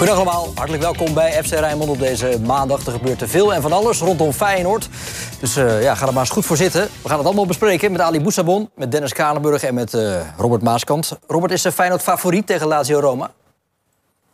Goedendag allemaal, hartelijk welkom bij FC Rijnmond op deze maandag. Er gebeurt te veel en van alles rondom Feyenoord. Dus uh, ja, ga er maar eens goed voor zitten. We gaan het allemaal bespreken met Ali Boussabon, met Dennis Kalenburg en met uh, Robert Maaskant. Robert, is Feyenoord favoriet tegen Lazio Roma?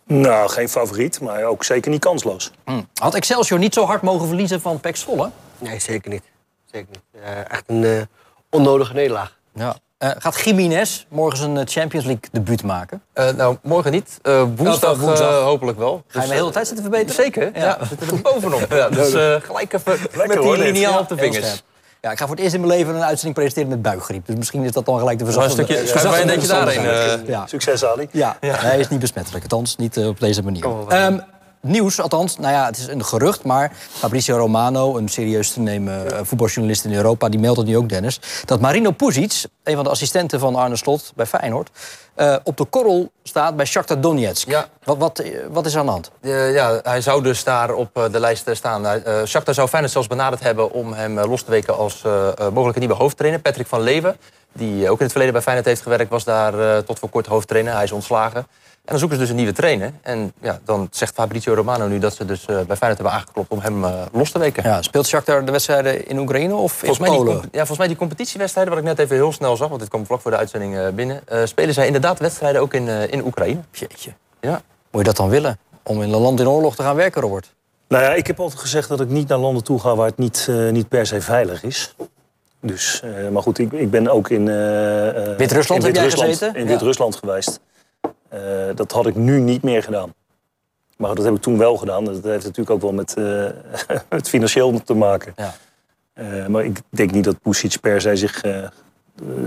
Nou, geen favoriet, maar ook zeker niet kansloos. Hmm. Had Excelsior niet zo hard mogen verliezen van Pek Zwolle? Nee, zeker niet. Zeker niet. Uh, echt een onnodige nederlaag. Ja. Uh, gaat Jiménez morgen zijn eh, Champions League debuut maken? Uh, nou, morgen niet. woensdag, woensdag. hopelijk wel. Ga je dus, de hele tijd zitten verbeteren? Zeker, ja. ja. We zitten er bovenop. ja, dus gelijk even Lekker, met die liniaal op de vingers. Ja, ik ga voor het eerst in mijn leven een uitzending presenteren met buikgriep. Dus misschien is dat dan gelijk de verzachte... Een stukje schuif. Ja. Succes, Ali. Ja, ja. hij is niet besmettelijk. Althans, niet op deze manier. Nieuws, althans, nou ja, het is een gerucht... maar Fabrizio Romano, een serieus te nemen uh, voetbaljournalist in Europa... die meldt het nu ook, Dennis... dat Marino Puzic, een van de assistenten van Arne Slot bij Feyenoord... Uh, op de korrel staat bij Shakhtar Donetsk. Ja. Wat, wat, wat is er aan de hand? Uh, ja, hij zou dus daar op de lijst staan. Uh, Shakhtar zou Feyenoord zelfs benaderd hebben... om hem los te weken als mogelijke nieuwe hoofdtrainer. Patrick van Leeuwen, die ook in het verleden bij Feyenoord heeft gewerkt... was daar tot voor kort hoofdtrainer. Hij is ontslagen. En dan zoeken ze dus een nieuwe trainer. En ja, dan zegt Fabrizio Romano nu dat ze dus uh, bij Feyenoord hebben aangeklopt om hem uh, los te weken. Ja, speelt Shakhtar de wedstrijden in Oekraïne of volgens in Polen? ja, volgens mij die competitiewedstrijden, wat ik net even heel snel zag... want dit kwam vlak voor de uitzending uh, binnen... spelen zij inderdaad wedstrijden ook in, in Oekraïne. Jeetje. Ja. Moet je dat dan willen? Om in een land in oorlog te gaan werken, Robert? Nou ja, ik heb altijd gezegd dat ik niet naar landen toe ga... waar het niet, niet per se veilig is. Dus, maar goed, ik, ik ben ook in... Wit-Rusland heb jij gezeten? In Wit-Rusland geweest. Uh, dat had ik nu niet meer gedaan. Maar dat heb ik toen wel gedaan. Dat heeft natuurlijk ook wel met het financieel te maken. Ja. Uh, maar ik denk niet dat Pusic per se zich...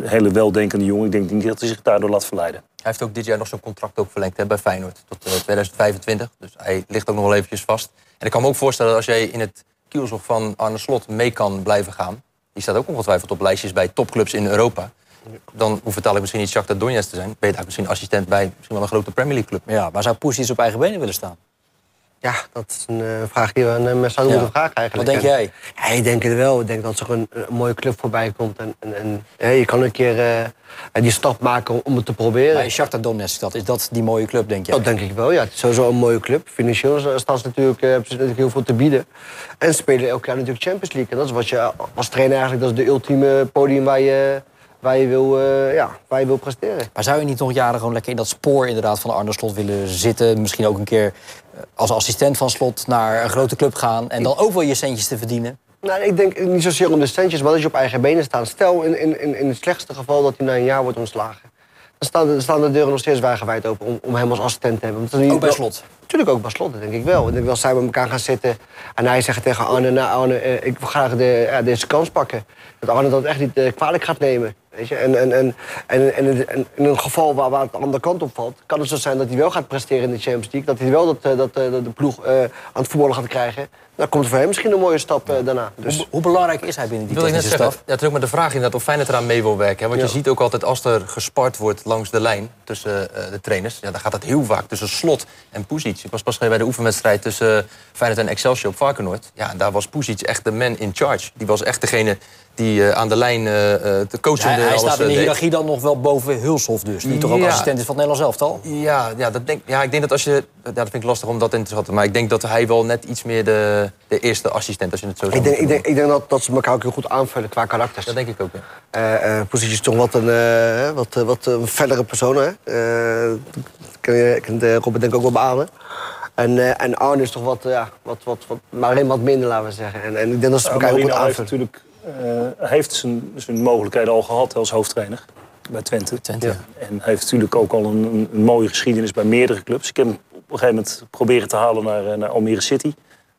hele weldenkende jongen, ik denk niet dat hij zich daardoor laat verleiden. Hij heeft ook dit jaar nog zijn contract ook verlengd hè, bij Feyenoord. Tot 2025. Dus hij ligt ook nog wel eventjes vast. En ik kan me ook voorstellen dat als jij in het kielzog van Arne Slot mee kan blijven gaan... die staat ook ongetwijfeld op lijstjes bij topclubs in Europa dan hoeft het eigenlijk misschien niet Shakhtar Donetsk te zijn. Ben je daar misschien assistent bij misschien wel een grote Premier League club. Ja, maar zou Poes op eigen benen willen staan? Ja, dat is een uh, vraag die we aan hem zouden moeten vragen eigenlijk. Wat denk jij? Ja, ik denk het wel. Ik denk dat er een, een mooie club voorbij komt. En, en, en je kan een keer uh, die stap maken om het te proberen. Maar Shakhtar Donetsk, dat, is dat die mooie club, denk jij? Dat denk ik wel, ja. Het is sowieso een mooie club. Financieel staan ze natuurlijk, natuurlijk heel veel te bieden. En spelen elk jaar natuurlijk Champions League. En dat is wat je als trainer eigenlijk... dat is de ultieme podium waar je waar je wil, uh, ja, waar je wil presteren. Maar zou je niet nog jaren gewoon lekker in dat spoor inderdaad van Arne Slot willen zitten? Misschien ook een keer eh, als assistent van Slot naar een grote club gaan... en dan ook wel je centjes te verdienen? Nou, ik denk niet zozeer om de centjes, maar dat je op eigen benen staat. Stel in, in, in het slechtste geval dat hij na een jaar wordt ontslagen. Dan staan, staan de deuren nog steeds wagenwijd open om, om hem als assistent te hebben. ook bij Slot? Natuurlijk ook bij Slot, dat denk ik wel. Ik denk wel zij met elkaar gaan zitten en hij zegt tegen Arne... Nou Arne, eh, ik wil graag de, ja, deze kans pakken. Dat Arne dat echt niet kwalijk gaat nemen. En, en, en, en, in een geval waar, waar het de andere kant op valt... kan het zo zijn dat hij wel gaat presteren in de Champions League. Dat hij wel dat, eh, dat, eh, dat de ploeg uh, aan het voetballen gaat krijgen. Dan komt er voor hem misschien een mooie stap uh, daarna. Dus... Hoe, hoe, belangrijk is hij binnen die technische staf? Ja, het is ook met de vraag inderdaad of Feyenoord eraan mee wil werken. Hè? Want je ziet ook altijd als er gespart wordt langs de lijn tussen de trainers... Ja, dan gaat dat heel vaak tussen Slot en Pusic. Ik was pas bij de oefenwedstrijd tussen Feyenoord en Excelsior op Varkenoord. Ja, daar was Pusic echt de man in charge. Die was echt degene die uh, aan de lijn uh, te coachen. Ja, hij staat in de hiërarchie dan nog wel boven Hulshof dus. Die toch ook assistent is van het Nederlands elftal? Ja, ja, dat denk, ja, ik denk dat als je... Ja, dat vind ik lastig om dat in te schatten. Maar ik denk dat hij wel net iets meer de, de eerste assistent, als je het zo ik denk, ik denk, ik denk dat, dat ze elkaar ook heel goed aanvullen qua karakters. Dat denk ik ook, ja. Uh, positie is toch wat een, wat, wat een fellere persoon, hè? kan je, kan Robert denk ik ook wel beamen. En, uh, en Arne is toch wat, ja, wat, wat, wat, maar alleen wat minder, laten we zeggen. En, en ik denk dat ze elkaar ook goed aanvullen. natuurlijk uh, heeft zijn, zijn mogelijkheden al gehad als hoofdtrainer bij Twente. Twente. Ja. En heeft natuurlijk ook al een, een, mooie geschiedenis bij meerdere clubs. Ik heb hem op een gegeven moment proberen te halen naar, eh, naar Almere City.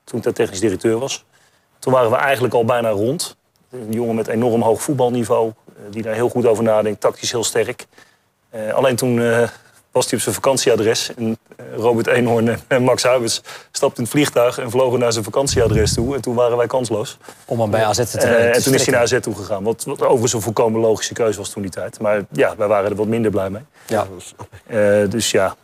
Toen ik daar technisch directeur was. Toen waren we eigenlijk al bijna rond. Een jongen met enorm hoog voetbalniveau. Die daar heel goed over nadenkt. Tactisch heel sterk. Uh, alleen toen was hij op zijn vakantieadres. En eh, Robert Eenhoorn en Max Huibers stapten in het vliegtuig... en vlogen naar zijn vakantieadres toe. En toen waren wij kansloos. Om hem bij AZ te Eh, trekken. en toen is hij naar AZ toe gegaan. Wat, wat overigens een volkomen logische keuze was toen die tijd. Maar ja, wij waren er wat minder blij mee. Ja. Eh, dus ja,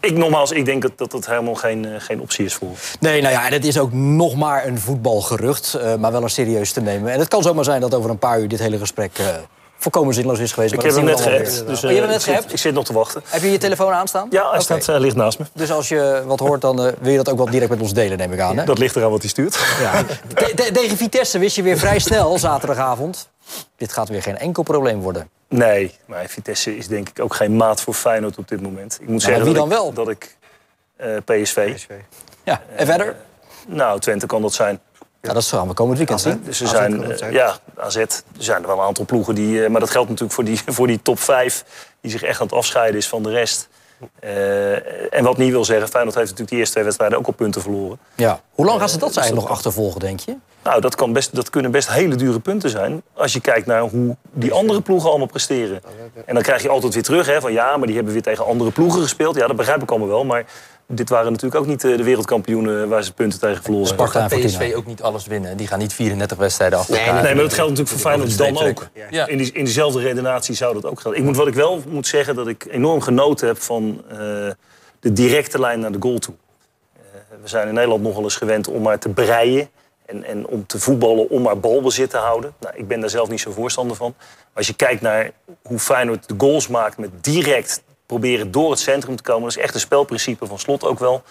ik nogmaals, ik denk dat dat, dat helemaal geen, eh, geen optie is voor. Nee, nou ja, en het is ook nog maar een voetbalgerucht, eh, maar wel een serieus te nemen. En het kan zomaar zijn dat over een paar uur dit hele gesprek eh, volkomen zinloos is geweest. Ik maar heb dat hem zien we net geappt. weer. Dus, Oh, je hebt hem net ik, zit, geappt? ik zit nog te wachten. Heb je je telefoon aanstaan? Ja, hij staat, ligt naast me. Dus als je wat hoort, dan wil je dat ook wel direct met ons delen, neem ik aan. Hè? Dat ligt eraan wat hij stuurt. Ja. Te- te- tegen Vitesse wist je weer vrij snel zaterdagavond. Dit gaat weer geen enkel probleem worden. Nee, maar Vitesse is denk ik ook geen maat voor Feyenoord op dit moment. Ik moet zeggen wie dat dan ik, wel? dat ik eh, PSV... Ja, en verder? Nou, Twente kan dat zijn. Ja, dat gaan we komend weekend zien. Dus er zijn, eh, zijn. ja, AZ, er zijn er wel een aantal ploegen die... eh, maar dat geldt natuurlijk voor die, voor die top 5... die zich echt aan het afscheiden is van de rest. Eh, en wat niet wil zeggen, Feyenoord heeft natuurlijk die eerste twee wedstrijden ook al punten verloren. Ja. Hoe lang gaan ze dat dus dat nog achtervolgen, denk je? Nou, dat, kan best, dat kunnen best hele dure punten zijn. Als je kijkt naar hoe die andere ploegen allemaal presteren. En dan krijg je altijd weer terug hè, van ja, maar die hebben weer tegen andere ploegen gespeeld. Ja, dat begrijp ik allemaal wel. Maar dit waren natuurlijk ook niet eh, de wereldkampioenen waar ze punten tegen verloren hebben. Sparta en PSV ook niet alles winnen. Die gaan niet 34 wedstrijden achter Nee, elkaar. Nee, maar dat geldt natuurlijk voor Feyenoord dan ook. Ja. In, die, in diezelfde redenatie zou dat ook gelden. Ik moet, wat ik wel moet zeggen, dat ik enorm genoten heb van eh, de directe lijn naar de goal toe. Eh, we zijn in Nederland nogal eens gewend om maar te breien. En, en om te voetballen, om maar balbezit te houden. Nou, ik ben daar zelf niet zo voorstander van. Maar als je kijkt naar hoe Feyenoord de goals maakt... met direct proberen door het centrum te komen... dat is echt een spelprincipe van Slot ook wel.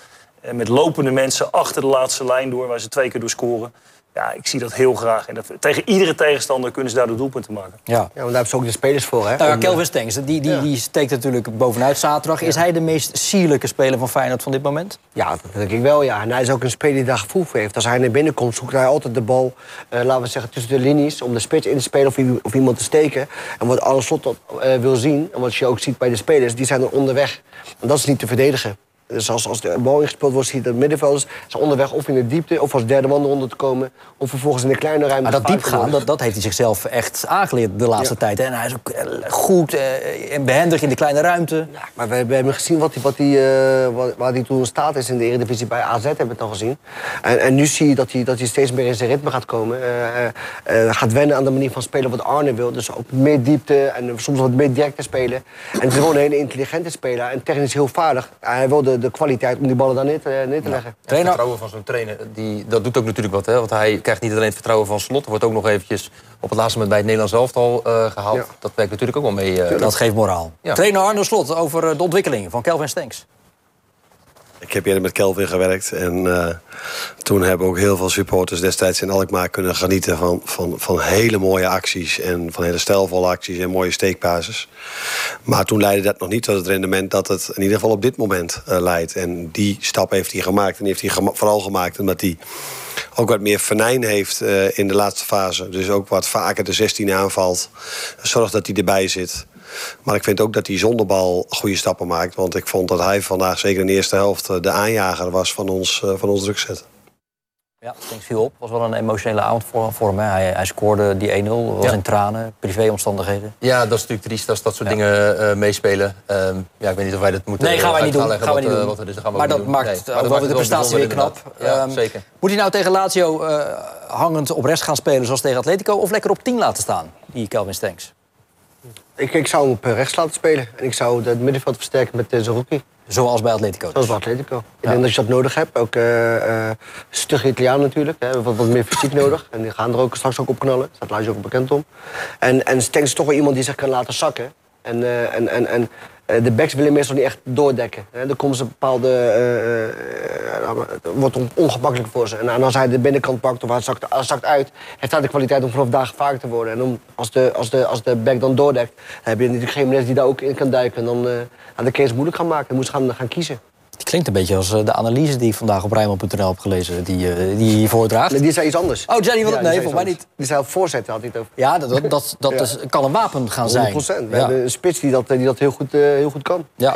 Met lopende mensen achter de laatste lijn door... waar ze twee keer door scoren. Ja, ik zie dat heel graag. En dat, tegen iedere tegenstander kunnen ze daar de doelpunten maken. Ja. Ja, want daar hebben ze ook de spelers voor, hè? Nou ja, Kelvin Stengs, die, die, Ja. die steekt natuurlijk bovenuit zaterdag. Is hij de meest sierlijke speler van Feyenoord van dit moment? Ja, dat denk ik wel, ja. En hij is ook een speler die daar gevoel voor heeft. Als hij naar binnen komt, zoekt hij altijd de bal, eh, laten we zeggen, tussen de linies... om de spits in te spelen of, of iemand te steken. En wat Arne Slot dat, eh, wil zien, en wat je ook ziet bij de spelers... die zijn er onderweg. En dat is niet te verdedigen. Dus als, als de bal ingespeeld wordt, zie je dat de middenvelders zijn onderweg... of in de diepte, of als derde man eronder te komen... of vervolgens in de kleine ruimte... Maar dat diepgaan, worden. dat, dat heeft hij zichzelf echt aangeleerd de laatste Ja. tijd. hè. En hij is ook eh, goed eh, en behendig in de kleine ruimte. Ja, maar we, we hebben gezien wat hij, wat hij, eh, wa- waar hij toen in staat is in de Eredivisie bij AZ, hebben we het al gezien. En, en nu zie je dat hij, dat hij steeds meer in zijn ritme gaat komen. gaat wennen aan de manier van spelen wat Arne wil. Dus ook meer diepte en soms wat meer direct te spelen. En het is gewoon een hele intelligente speler en technisch heel vaardig. Hij wil de, de kwaliteit om die ballen daar neer te, neer te leggen. Het Trainer- vertrouwen van zo'n trainer, die, dat doet ook natuurlijk wat. Hè? Want hij krijgt niet alleen het vertrouwen van Slot... wordt ook nog eventjes op het laatste moment bij het Nederlands elftal eh, gehaald. Ja. Dat werkt natuurlijk ook wel mee. eh. Dat geeft moraal. Ja. Trainer Arno Slot over eh, de ontwikkeling van Kelvin Stenks. Ik heb eerder met Kelvin gewerkt. En eh, toen hebben ook heel veel supporters destijds in Alkmaar kunnen genieten van, van, van hele mooie acties. En van hele stijlvolle acties en mooie steekpases. Maar toen leidde dat nog niet tot het rendement dat het in ieder geval op dit moment eh, leidt. En die stap heeft hij gemaakt. En heeft hij vooral gemaakt omdat hij ook wat meer venijn heeft eh, in de laatste fase. Dus ook wat vaker de 16 aanvalt. Zorg dat hij erbij zit. Maar ik vind ook dat hij zonder bal goede stappen maakt. Want ik vond dat hij vandaag zeker in de eerste helft eh, de aanjager was van ons, eh, van ons drukzetten. Ja, Stenks viel op. was wel een emotionele avond voor, voor hem. hè. Hij, hij scoorde die 1-0, was Ja. in tranen, privéomstandigheden. Ja, dat is natuurlijk triest als dat soort dingen eh, meespelen. Ehm, ja, ik weet niet of wij dat moeten Nee, gaan wij niet doen. Gaan wij niet doen. wat. Dat gaan we maar dat niet doen. maakt Nee, maar dat maakt de het prestatie weer knap. inderdaad. Ja, Ehm, zeker. Moet hij nou tegen Lazio eh, hangend op rest gaan spelen zoals tegen Atletico... of lekker op 10 laten staan, die Kelvin Stenks? Ik, ik zou hem op eh, rechts laten spelen. En ik zou het middenveld versterken met uh, Zerouki. Zoals bij Atletico. Zoals bij Atletico. Ik denk dat je dat nodig hebt. Ook eh eh stug Italiaan natuurlijk. Hè. Wat, wat meer fysiek nodig. En die gaan er ook straks ook op knallen. Daar staat Lazio ook bekend om. En, en Stenks is toch wel iemand die zich kan laten zakken. En, eh, en, en, en eh, de backs willen meestal niet echt doordekken. Hè. Dan komen ze bepaalde... wordt on- ongemakkelijk voor ze. En, als hij de binnenkant pakt of hij zakt, zakt uit... heeft hij de kwaliteit om vanaf daar gevaarlijk te worden. En om, als, de, als, de, als de back dan doordekt... heb je natuurlijk geen mensen die daar ook in kan duiken. En dan, eh dan de case moeilijk gaan maken. Dan moeten ze gaan, gaan kiezen. Het klinkt een beetje als eh, de analyse die ik vandaag op Rijnmond.nl heb gelezen... die, eh, die je voordraagt. Nee, die zei iets anders. Oh, Jenny Ja, Nee, voor mij niet. Die zei op voorzetten had hij het over. Ja, dat, dat, dat, dat Ja. is- kan een wapen gaan zijn. 100%. We Ja. hebben een spits die dat, die dat heel, goed, eh, heel goed kan. Ja.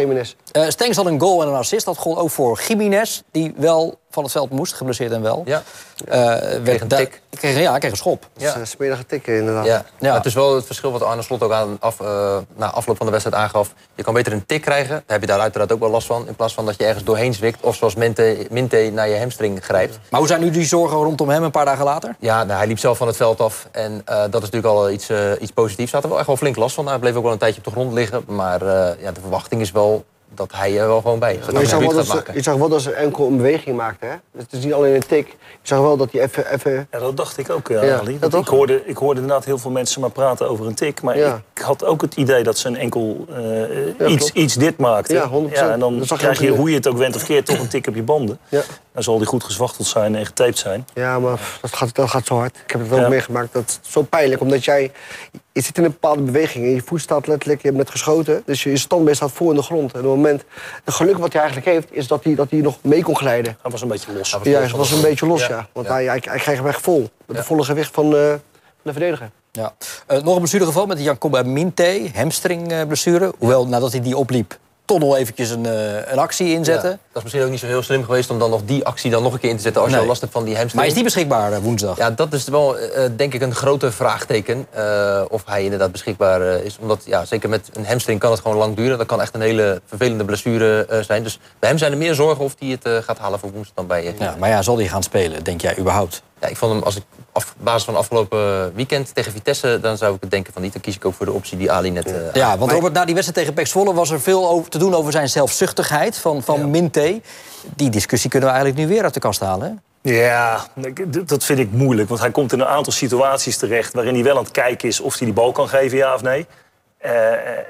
Eh, Stenks had een goal en een assist. Dat gold ook voor Jiménez, die wel van het veld moest, geblesseerd en wel. Ja. Uh, kreeg een tik. Kreeg, ja, kreeg een schop. Ja. Is smerige tikken, inderdaad. Ja. ja. het is wel het verschil wat Arne Slot ook aan af, uh, na afloop van de wedstrijd aangaf. Je kan beter een tik krijgen. Daar heb je daar uiteraard ook wel last van. In plaats van dat je ergens doorheen zwikt. Of zoals Minte, Minte naar je hamstring grijpt. Maar hoe zijn nu die zorgen rondom hem een paar dagen later? Ja, nou, hij liep zelf van het veld af. En uh, dat is natuurlijk al iets, iets positiefs. Hij had er wel echt wel flink last van. Hij bleef ook wel een tijdje op de grond liggen. Maar ja, de verwachting is wel dat hij er wel gewoon bij is. je, zag wel dat ze, je zag wel dat ze enkel een beweging maakte. Hè? Dus het is niet alleen een tik. Je zag wel dat hij even... even... Ja, dat dacht ik ook, ja, ja Ali. ik, hoorde, ik hoorde inderdaad heel veel mensen maar praten over een tik. Maar ik had ook het idee dat ze een enkel uh, iets, iets dit maakte. Ja, 100%. Ja, en dan krijg je, hoe je het ook went of keert, toch een tik op je banden. Ja. Dan zal die goed gezwachteld zijn en getaped zijn. Ja, maar dat gaat, dat gaat zo hard. Ik heb het wel meegemaakt. Dat is zo pijnlijk, omdat jij... Je zit in een bepaalde beweging en je voet staat letterlijk... Je hebt net geschoten, dus je standbeen staat voor in de grond. En op het moment... Het geluk wat hij eigenlijk heeft, is dat hij, dat hij nog mee kon glijden. Hij was een beetje los. ja, hij was een beetje los, ja. Want Hij, hij, hij kreeg hem echt vol. Met het volle gewicht van, uh, van de verdediger. Ja. Uh, nog een blessuregeval met Jacoba Minte, hamstringblessure. Hoewel, nadat hij die opliep, toch nog eventjes een, uh, een actie inzetten. Ja, dat is misschien ook niet zo heel slim geweest om dan nog die actie dan nog een keer in te zetten als je al last hebt van die hamstring. Maar is die beschikbaar uh, woensdag? Ja, dat is wel uh, denk ik een grote vraagteken of hij inderdaad beschikbaar is. Omdat ja, zeker met een hamstring kan het gewoon lang duren. Dat kan echt een hele vervelende blessure zijn. Dus bij hem zijn er meer zorgen of hij het gaat halen voor woensdag dan bij je. Ja, maar ja, zal hij gaan spelen, denk jij überhaupt? Ja, ik vond hem, als ik op basis van afgelopen weekend tegen Vitesse... dan zou ik het denken van niet. Dan kies ik ook voor de optie die Ali net... Uh, ja, want Robert, na die wedstrijd tegen Pek Zwolle... was er veel over, te doen over zijn zelfzuchtigheid van, van ja. Minte. Die discussie kunnen we eigenlijk nu weer uit de kast halen, Ja, dat vind ik moeilijk. Want hij komt in een aantal situaties terecht... waarin hij wel aan het kijken is of hij die bal kan geven, ja of nee. Uh,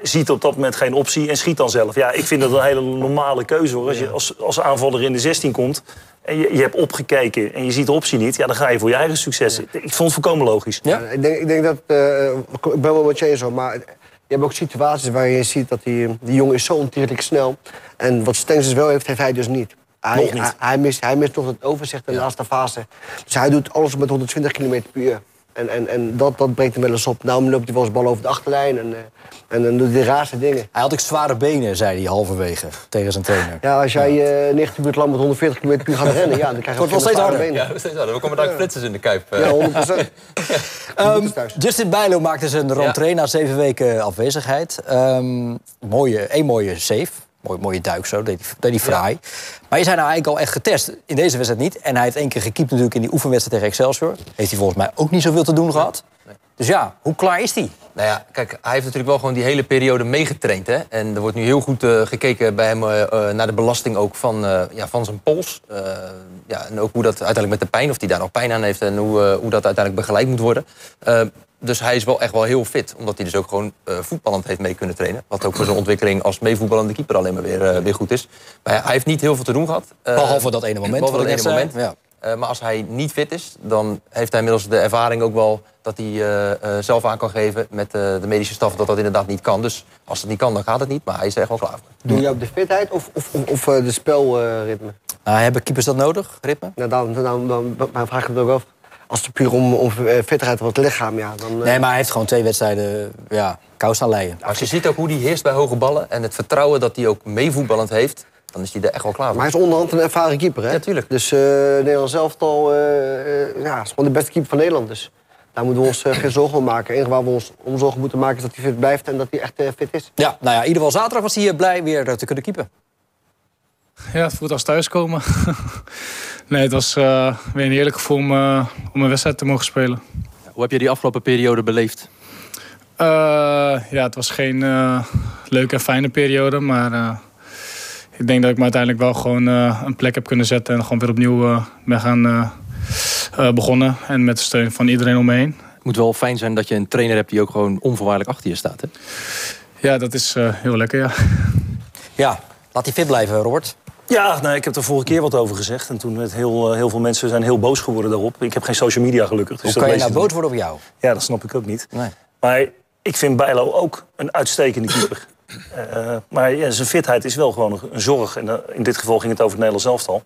ziet op dat moment geen optie en schiet dan zelf. Ja, ik vind dat een hele normale keuze hoor. Als je als, als aanvaller in de 16 komt en je, je hebt opgekeken en je ziet de optie niet... Ja, dan ga je voor je eigen succes. Ik vond het volkomen logisch. Ja? ik, denk, ik denk dat... Uh, ik ben wel met je zo, maar... Je hebt ook situaties waar je ziet dat die, die jongen is zo ontiegelijk snel. En wat Stengs wel heeft, heeft hij dus niet. Hij, nog niet. Hij, hij, mist, hij mist nog het overzicht in de laatste fase. Dus hij doet alles met 120 km per uur. En, en, en dat, dat breekt hem wel eens op. Daarom loopt hij wel eens bal over de achterlijn. En, uh, en dan doet hij de raarste dingen. Hij had ook zware benen, zei hij halverwege tegen zijn trainer. Ja, als jij uh, 90 minuten lang met 140 km per uur gaat rennen... Ja, dan krijg je wel steeds harder. Benen. Ja, steeds harder. We komen daar flitsers in de kuip. Ja, 100 um, Justin Bijlo maakte zijn rentree ja. na zeven weken afwezigheid. Um, mooie, een mooie save. Mooi, mooie duik zo, deed hij, deed hij fraai. Ja. Maar je zijn nou eigenlijk al echt getest. In deze wedstrijd niet. En hij heeft één keer gekiept natuurlijk in die oefenwedstrijd tegen Excelsior. Heeft hij volgens mij ook niet zoveel te doen gehad. Nee. Dus ja, hoe klaar is hij? Nou ja, kijk, hij heeft natuurlijk wel gewoon die hele periode meegetraind. Hè? En er wordt nu heel goed uh, gekeken bij hem uh, naar de belasting ook van, ja, van zijn pols. ja, en ook hoe dat uiteindelijk met de pijn, of hij daar nog pijn aan heeft... en hoe, hoe dat uiteindelijk begeleid moet worden dus hij is wel echt wel heel fit. Omdat hij dus ook gewoon uh, voetballend heeft mee kunnen trainen. Wat ook voor zijn ontwikkeling als meevoetballende keeper alleen maar weer, uh, weer goed is. Maar hij heeft niet heel veel te doen gehad. Uh, behalve dat ene moment. Behalve dat ene moment. Ja. maar als hij niet fit is, dan heeft hij inmiddels de ervaring ook wel... dat hij zelf aan kan geven met de medische staf dat dat inderdaad niet kan. Dus als het niet kan, dan gaat het niet. Maar hij is er echt wel klaar voor. Doe je op de fitheid of, of, of, of de spelritme? hebben keepers dat nodig, ritme? Nou, dan, dan, dan, dan vraag ik het ook af als het puur om, om fitheid van het lichaam, ja, dan... Nee, maar hij heeft gewoon twee wedstrijden ja, kous aan leien. Als je ziet ook hoe hij heerst bij hoge ballen... en het vertrouwen dat hij ook meevoetballend heeft... dan is hij er echt wel klaar voor. Maar hij is onderhand een ervaren keeper, hè? Ja, tuurlijk. Dus uh, Nederland zelf al, uh, ja, is gewoon de beste keeper van Nederland. Dus daar moeten we ons uh, geen zorgen om maken. Het enige waar we ons om zorgen moeten maken is dat hij fit blijft... en dat hij echt fit is. Ja, nou ja, in ieder geval zaterdag was hij blij weer te kunnen keeper. Ja, het voelt als thuiskomen. nee, het was uh, weer een heerlijk gevoel om, uh, om een wedstrijd te mogen spelen. Hoe heb je die afgelopen periode beleefd? Uh, ja, het was geen leuke en fijne periode, maar ik denk dat ik me uiteindelijk wel gewoon een plek heb kunnen zetten en gewoon weer opnieuw ben gaan begonnen. En met de steun van iedereen om me heen. Het moet wel fijn zijn dat je een trainer hebt die ook gewoon onvoorwaardelijk achter je staat. Hè? Ja, dat is heel lekker, ja. Ja, laat hij fit blijven, Robert. Ja, nou, ik heb er vorige keer wat over gezegd. En toen met heel, heel veel mensen zijn heel boos geworden daarop. Ik heb geen social media gelukkig. Dus Hoe kan je nou boos worden op jou? Ja, dat snap ik ook niet. Nee. Maar ik vind Bijlo ook een uitstekende keeper. uh, maar ja, zijn fitheid is wel gewoon een zorg. En uh, in dit geval ging het over het Nederlands elftal.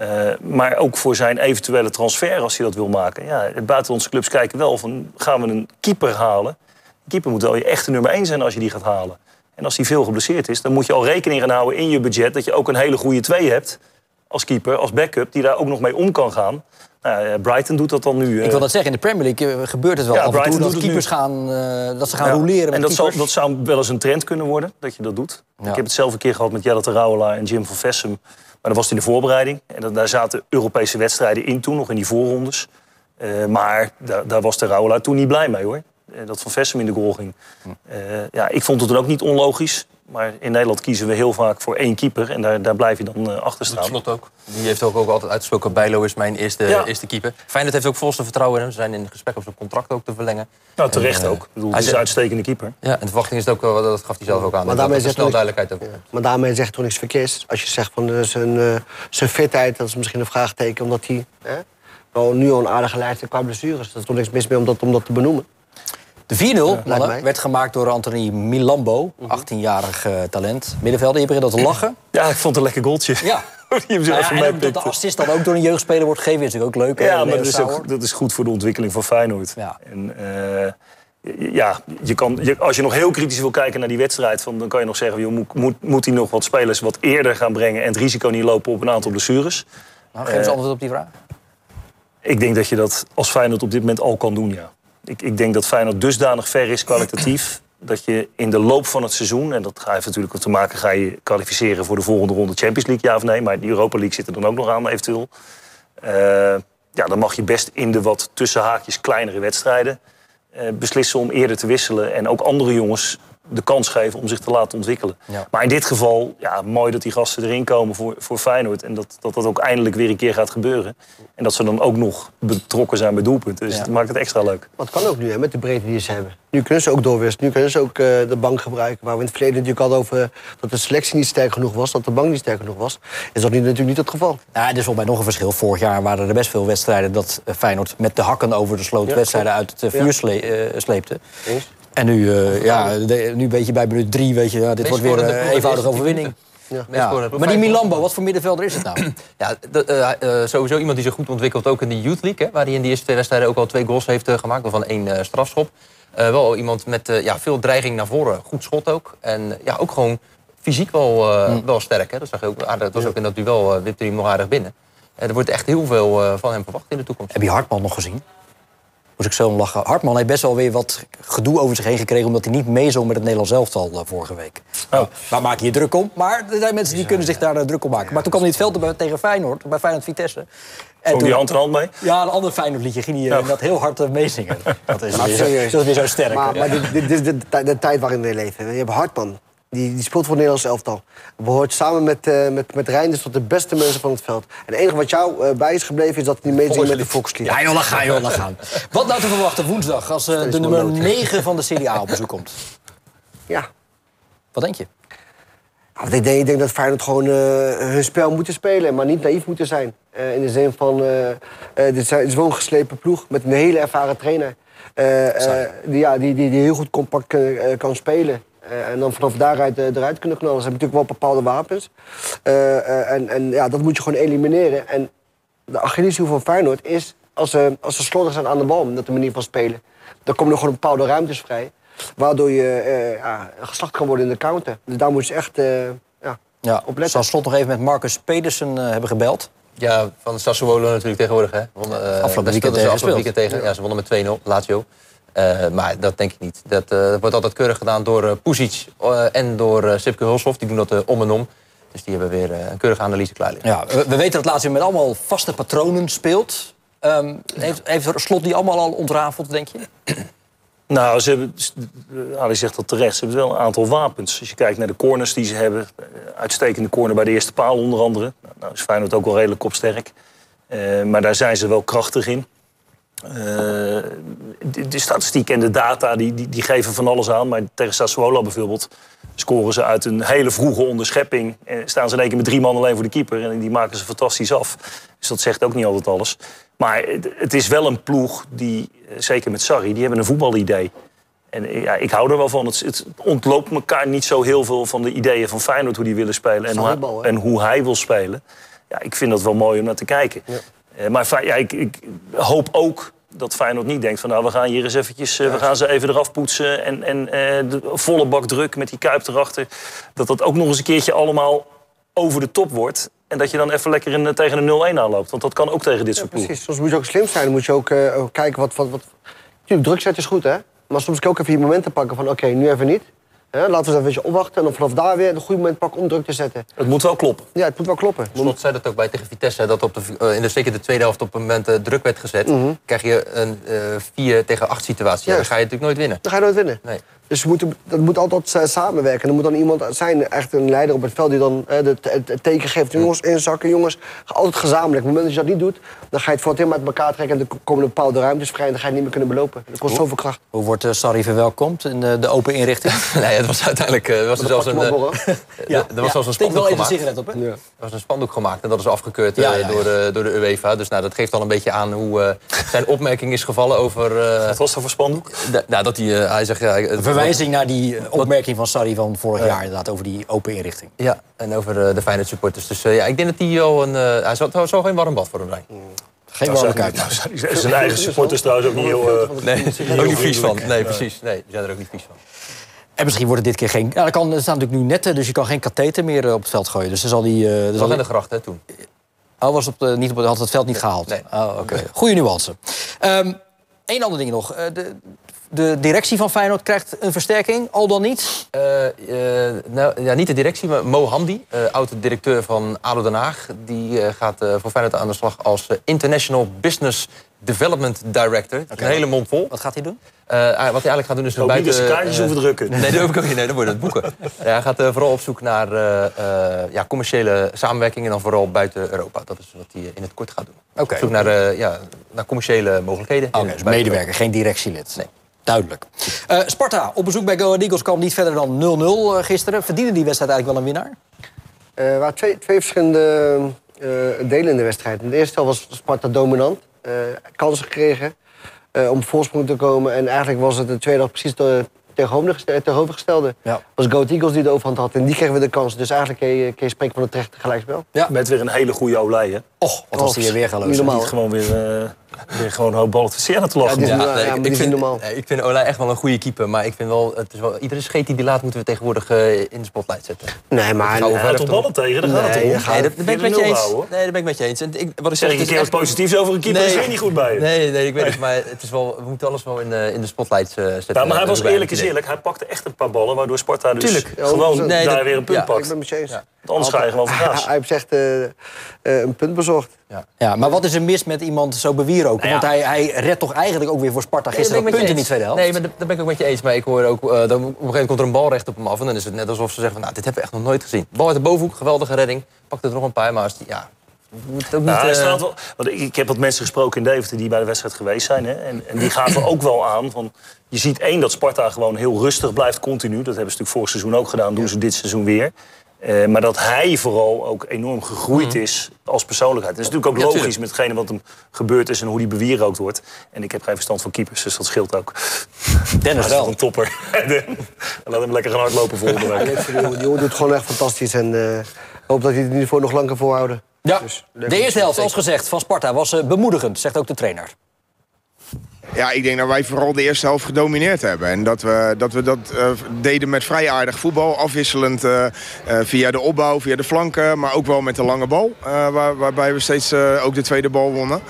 Uh, maar ook voor zijn eventuele transfer als hij dat wil maken. Ja, buitenlandse clubs kijken wel van, gaan we een keeper halen? Een keeper moet wel je echte nummer 1 zijn als je die gaat halen. En als hij veel geblesseerd is, dan moet je al rekening gaan houden in je budget dat je ook een hele goede twee hebt. als keeper, als backup, die daar ook nog mee om kan gaan. Nou, Brighton doet dat dan nu. Ik wil dat zeggen, in de Premier League gebeurt het wel Ja, af en toe dat keepers gaan, eh, dat ze gaan Ja. roleren met En dat, keepers. dat zou wel eens een trend kunnen worden, dat je dat doet. Ja. Ik heb het zelf een keer gehad met Jelle Terouwelaar en Jim van Vessem. Maar dat was het in de voorbereiding. En dat, daar zaten Europese wedstrijden in toen, nog in die voorrondes. Eh, maar daar, daar was Terouwelaar toen niet blij mee, hoor. Eh, dat Van Vessem in de goal ging. Eh, ja, ik vond het dan ook niet onlogisch. Maar in Nederland kiezen we heel vaak voor één keeper. En daar, daar blijf je dan eh, achter staan. Slot ook. Die heeft ook, ook altijd uitgesproken. Bijlo is mijn eerste, Ja. eerste keeper. Feyenoord heeft ook volste vertrouwen in hem. Ze zijn in gesprek om zijn contract ook te verlengen. Nou, terecht En, ook. Ik bedoel, hij het is een uitstekende keeper. Ja, en de verwachting is het ook, wel, dat gaf hij zelf ook aan. Maar daarmee zegt snel hij- duidelijkheid over. Maar daarmee zegt toch niks verkeers. Als je zegt van zijn, eh, zijn fitheid, dat is misschien een vraagteken... omdat hij hè, wel nu al een aardige lijst heeft qua blessures. Dat is toch niks mis mee om dat, om dat te benoemen. De 4-0 mannen, lijkt mij. werd gemaakt door Anthony Milambo, 18-jarig eh, talent. Middenvelder, je begint al te lachen. Ja, ik vond het een lekker goaltje. Ja. Die hem zo Nou ja, en dat de assist dan ook door een jeugdspeler wordt gegeven, is natuurlijk ook leuk. hè, Ja, maar dat is, ook, dat is goed voor de ontwikkeling van Feyenoord. Ja. En, eh, ja, je kan, je, als je nog heel kritisch wil kijken naar die wedstrijd... Van, dan kan je nog zeggen, joh, moet, moet, moet hij nog wat spelers wat eerder gaan brengen... en het risico niet lopen op een aantal blessures. Nou, geef eens Eh, antwoord op die vraag. Ik denk dat je dat als Feyenoord op dit moment al kan doen, ja. Ik, ik denk dat Feyenoord dusdanig ver is kwalitatief... dat je in de loop van het seizoen... en dat heeft natuurlijk ook te maken... ga je kwalificeren voor de volgende ronde Champions League, ja of nee... maar die Europa League zit er dan ook nog aan, eventueel. Eh, ja, dan mag je best in de wat tussen haakjes kleinere wedstrijden... eh, beslissen om eerder te wisselen... en ook andere jongens de kans geven om zich te laten ontwikkelen. Ja. Maar in dit geval, ja, mooi dat die gasten erin komen voor, voor Feyenoord... en dat, dat dat ook eindelijk weer een keer gaat gebeuren. En dat ze dan ook nog betrokken zijn bij doelpunten. Dus Ja. dat maakt het extra leuk. Maar het kan ook nu, hè, met de breedte die ze hebben. Nu kunnen ze ook doorwisselen. Nu kunnen ze ook eh, de bank gebruiken. Waar we in het verleden natuurlijk hadden over dat de selectie niet sterk genoeg was. Dat de bank niet sterk genoeg was. Is dat nu natuurlijk niet het geval. Nou, er is volgens mij nog een verschil. Vorig jaar waren er best veel wedstrijden dat eh, Feyenoord met de hakken over de sloot Ja, wedstrijden uit het eh, vuur Ja. sle- eh, sleepte. Eens? En nu, eh, ja, de- nu weet je bij minuut drie, weet je, ja, dit Meest wordt weer een de eenvoudige overwinning. Ja. Maar die Milambo, wat voor middenvelder is het nou? Ja, de- eh, eh, sowieso iemand die zich goed ontwikkelt, ook in de Youth League. Hè, waar hij in die eerste twee wedstrijden ook al twee goals heeft eh, gemaakt. Waarvan één eh, strafschop. Eh, wel iemand met eh, ja, veel dreiging naar voren. Goed schot ook. En eh, ja, ook gewoon fysiek wel, eh, Mm. wel sterk. Hè. Dat, zag je ook, aardig, dat was ook in dat duel, wipte hij hem nog aardig binnen. Eh, er wordt echt heel veel eh, van hem verwacht in de toekomst. Heb je Hartman nog gezien? Moest ik zo om lachen. Hartman heeft best wel weer wat gedoe over zich heen gekregen... omdat hij niet meezong met het Nederlands elftal eh, vorige week. Nou, waar maak je je druk om? Maar er zijn mensen die kunnen zich daar eh, druk om maken. Maar toen kwam hij het veld tegen Feyenoord, bij Feyenoord-Vitesse. En Zong toen- die hand in hand mee? Ja, een ander Feyenoord liedje ging hij eh, dat heel hard meezingen. Dat is, weer zo, serieus. dat is weer zo sterk. Maar, maar dit, dit, dit is de, tij- de tijd waarin we leven. Je hebt Hartman. Die, die speelt voor het Nederlands elftal. Behoort samen met, eh met, met Reinders tot de beste mensen van het veld. En het enige wat jou eh, bij is gebleven is dat hij meezingt met de Volkslied. Ja, joh, dan gaan, joh, gaan. Wat nou te verwachten woensdag als eh, de nummer nodig. 9 van de Serie A op bezoek komt? Ja. Wat denk je? Ja, ik, denk, ik denk dat Feyenoord gewoon eh, hun spel moeten spelen, maar niet naïef moeten zijn. Eh, in de zin van, eh, eh, dit, is wel een geslepen ploeg met een hele ervaren trainer. eh, eh, die, ja, die, die, die heel goed compact kan spelen. Eh, en dan vanaf daaruit eh, eruit kunnen knallen. Ze hebben natuurlijk wel bepaalde wapens. Eh, eh, en en ja, dat moet je gewoon elimineren. En de Achilleshiel van Feyenoord is, als ze, als ze slordig zijn aan de bal... met de manier van spelen, dan komen er gewoon bepaalde ruimtes vrij... waardoor je eh, ja, geslacht kan worden in de counter. Dus daar moet je echt eh, ja, Ja, op letten. zal slot nog even met Marcus Pedersen eh, hebben gebeld. Ja, van Sassuolo natuurlijk tegenwoordig. Hè. Eh, Afgelopen weekend tegen afgelopen weekend tegen. Ja, ze wonnen met 2-0, Lazio. Eh, maar dat denk ik niet. Dat eh, wordt altijd keurig gedaan door uh, Pusic eh, en door uh, Sipke Hulshoff. Die doen dat uh, om en om. Dus die hebben weer uh, een keurige analyse klaar liggen. Ja, we, we weten dat Lazio met allemaal vaste patronen speelt. Um, heeft, heeft Slot die allemaal al ontrafeld, denk je? Nou, ze hebben, Ali zegt dat terecht, ze hebben wel een aantal wapens. Als je kijkt naar de corners die ze hebben. Uitstekende corner bij de eerste paal onder andere. Nou is Feyenoord ook wel redelijk kopsterk. Uh, maar daar zijn ze wel krachtig in. Uh, de, de, statistiek en de data die, die, die, geven van alles aan. Maar tegen Sassuolo bijvoorbeeld scoren ze uit een hele vroege onderschepping. En staan ze in één keer met drie man alleen voor de keeper. En die maken ze fantastisch af. Dus dat zegt ook niet altijd alles. Maar het, het is wel een ploeg die, zeker met Sarri, die hebben een voetbalidee. En ja, ik hou er wel van. Het, het, ontloopt elkaar niet zo heel veel van de ideeën van Feyenoord... hoe die willen spelen en, hoe, en hoe hij wil spelen. Ja, ik vind dat wel mooi om naar te kijken. Ja. Uh, maar ja, ik, ik, hoop ook dat Feyenoord niet denkt van... nou, we gaan hier eens eventjes, uh, we gaan ze even eraf poetsen... en, en uh, de volle bak druk met die kuip erachter. Dat dat ook nog eens een keertje allemaal over de top wordt. En dat je dan even lekker in, tegen een 0-1 aanloopt. Want dat kan ook tegen dit Ja, soort ploegen. precies. Soms moet je ook slim zijn. Dan moet je ook eh, kijken wat... wat, wat... Tuurlijk, druk zetten is goed, hè? Maar soms kan je ook even je momenten pakken van... oké, nu even niet. Hè? Laten we eens even een opwachten. En dan vanaf daar weer een goed moment pakken om druk te zetten. Het moet wel kloppen. Ja, het moet wel kloppen. Slot zei dat ook bij tegen Vitesse, dat op de, eh, in de, zeker de tweede helft op een moment eh, druk werd gezet. krijg je een eh 4 tegen 8 situatie. Ja, dan ga je natuurlijk nooit winnen. Dan ga je nooit winnen. Nee. Dus we moeten, dat moet altijd eh, samenwerken. Er moet dan iemand zijn, echt een leider op het veld... die dan eh, het, teken geeft. Jongens, inzakken, jongens. Altijd gezamenlijk. Op het moment dat je dat niet doet... dan ga je het voor het helemaal uit elkaar trekken... en dan komen er bepaalde ruimtes vrij... en dan ga je het niet meer kunnen belopen. Dat kost zoveel kracht. Hoe wordt uh, Sarri verwelkomd in de, de open inrichting? nee, het was uiteindelijk uh, was er zelfs een, ja, er was zelfs een Steek wel even gemaakt. een sigaret op, hè? Ja. Er was een spandoek gemaakt en dat is afgekeurd ja, ja, door, de, door de UEFA. Dus nou, dat geeft al een beetje aan hoe uh, zijn opmerking is gevallen over... uh, Wat was dat voor spandoek? nou, dat hij, hij zegt... Ja, verwijzing naar die opmerking van Sarri van vorig jaar inderdaad over die open inrichting. Ja, en over de Feyenoord supporters. Dus ja, ik denk dat hij wel een... hij zal, zal geen warm bad voor hem zijn. Mm. Geen warme kuip. Zijn eigen supporters trouwens ook niet heel... Uh, nee, ook niet vies van. Nee, precies. Nee, die zijn er ook niet vies van. En misschien wordt het dit keer geen... Ja, dat kan, er staan natuurlijk nu netten, dus je kan geen katheter meer op het veld gooien. Dus dan zal die... Uh, dat was in de gracht, hè, toen. Oh, was op de, niet op, had het veld niet gehaald? Nee. Oh, oké. Okay. Goeie nuance. Um, Eén ander ding nog. Uh, de, de directie van Feyenoord krijgt een versterking, al dan niet? Uh, nou, ja, niet de directie, maar Mo Hamdi, oud-directeur van ADO Den Haag... die gaat voor Feyenoord aan de slag als International Business Development Director. Okay. Een hele mond vol. Wat gaat hij doen? wat hij eigenlijk gaat doen is... Ook buiten, niet kaartjes hoeven drukken. Nee, dat ook niet. Nee, dan worden het boeken. hij gaat vooral op zoek naar ja, commerciële samenwerking... en dan vooral buiten Europa. Dat is wat hij in het kort gaat doen. Okay. Op zoek naar, ja, naar commerciële mogelijkheden. Okay, dus medewerker, geen directielid. Nee. Duidelijk. Uh, Sparta, op bezoek bij Go Ahead Eagles kwam niet verder dan 0-0 uh, gisteren. Verdiende die wedstrijd eigenlijk wel een winnaar? Uh, er waren twee, twee verschillende uh, delen in de wedstrijd. In de eerste helft was Sparta dominant. Uh, kansen gekregen om voorsprong te komen. En eigenlijk was het de tweede helft precies de tegenovergestelde. Ja. was Go Ahead Eagles die de overhand had. En die kregen we de kans. Dus eigenlijk kun je, kun je spreken van een terecht gelijkspel. Ja. Met weer een hele goede Olij, hè? Och, wat was die weer geloos. Niet gewoon weer, uh, weer gewoon een hoop ballen te lachen. Ja, Ja, nee, ik, vind, normaal. nee, ik vind Olij echt wel een goede keeper. Maar ik vind wel, het is wel iedere scheet die die laat moeten we tegenwoordig uh, in de spotlight zetten. Nee, maar... Hij gaat toch ballen tegen, daar gaat het om. Nee, dat, dat ben ik met je eens. Nee, dat ben ik met je eens. En ik, wat ik zeg, zeg, ik keer wat positiefs over een keeper nee, is weer niet goed bij je. Nee, nee, ik weet het. Maar het is wel, we moeten alles wel in de, in de spotlight uh, zetten. Ja, maar hij was eerlijk is eerlijk. Hij pakte echt een paar ballen, waardoor Sparta dus Tuurlijk. gewoon Nee, daar dat- weer een punt ja, pakt. Ik ben met je eens. Anders ga je gewoon Hij, vergaas. hij heeft echt eh, eh, een punt bezorgd. Ja, maar wat is er mis met iemand zo bewier ook? Nou ja. Want hij, hij redt toch eigenlijk ook weer voor Sparta Nee, gisteren dat dat punten tweede helft. eens. Nee, maar dat, dat ben ik ook met je eens. Maar ik hoor ook, uh, dan, op een gegeven moment komt er een bal recht op hem af. En dan is het net alsof ze zeggen, van, nou, dit hebben we echt nog nooit gezien. Bal uit de bovenhoek, geweldige redding. Pakt er nog een paar, maar als die, ja... Moet ook niet, Nou, hij eh, wel, want ik, ik heb wat mensen gesproken in Deventer die bij de wedstrijd geweest zijn. Hè, en, en die gaven ook wel aan. Van, je ziet één dat Sparta gewoon heel rustig blijft continu. Dat hebben ze natuurlijk vorig seizoen ook gedaan. doen ze dit seizoen weer. Eh, maar dat hij vooral ook enorm gegroeid is als persoonlijkheid. Dat is natuurlijk ook Ja, logisch met hetgene wat hem gebeurd is... en hoe die bewierookt wordt. En ik heb geen verstand van keepers, dus dat scheelt ook. Dennis wel. een topper. Laat hem lekker gaan hardlopen volgende week. die jongen- doet het gewoon echt fantastisch. En eh, hoop dat hij het niveau nog lang kan volhouden. Ja, Dus, de eerste te helft, zoals gezegd, van Sparta was eh, bemoedigend, zegt ook de trainer. Ja, ik denk dat wij vooral de eerste helft gedomineerd hebben. En dat we dat, we dat eh, deden met vrij aardig voetbal. Afwisselend eh, eh, via de opbouw, via de flanken. Maar ook wel met de lange bal. waar, waarbij we steeds ook de tweede bal wonnen.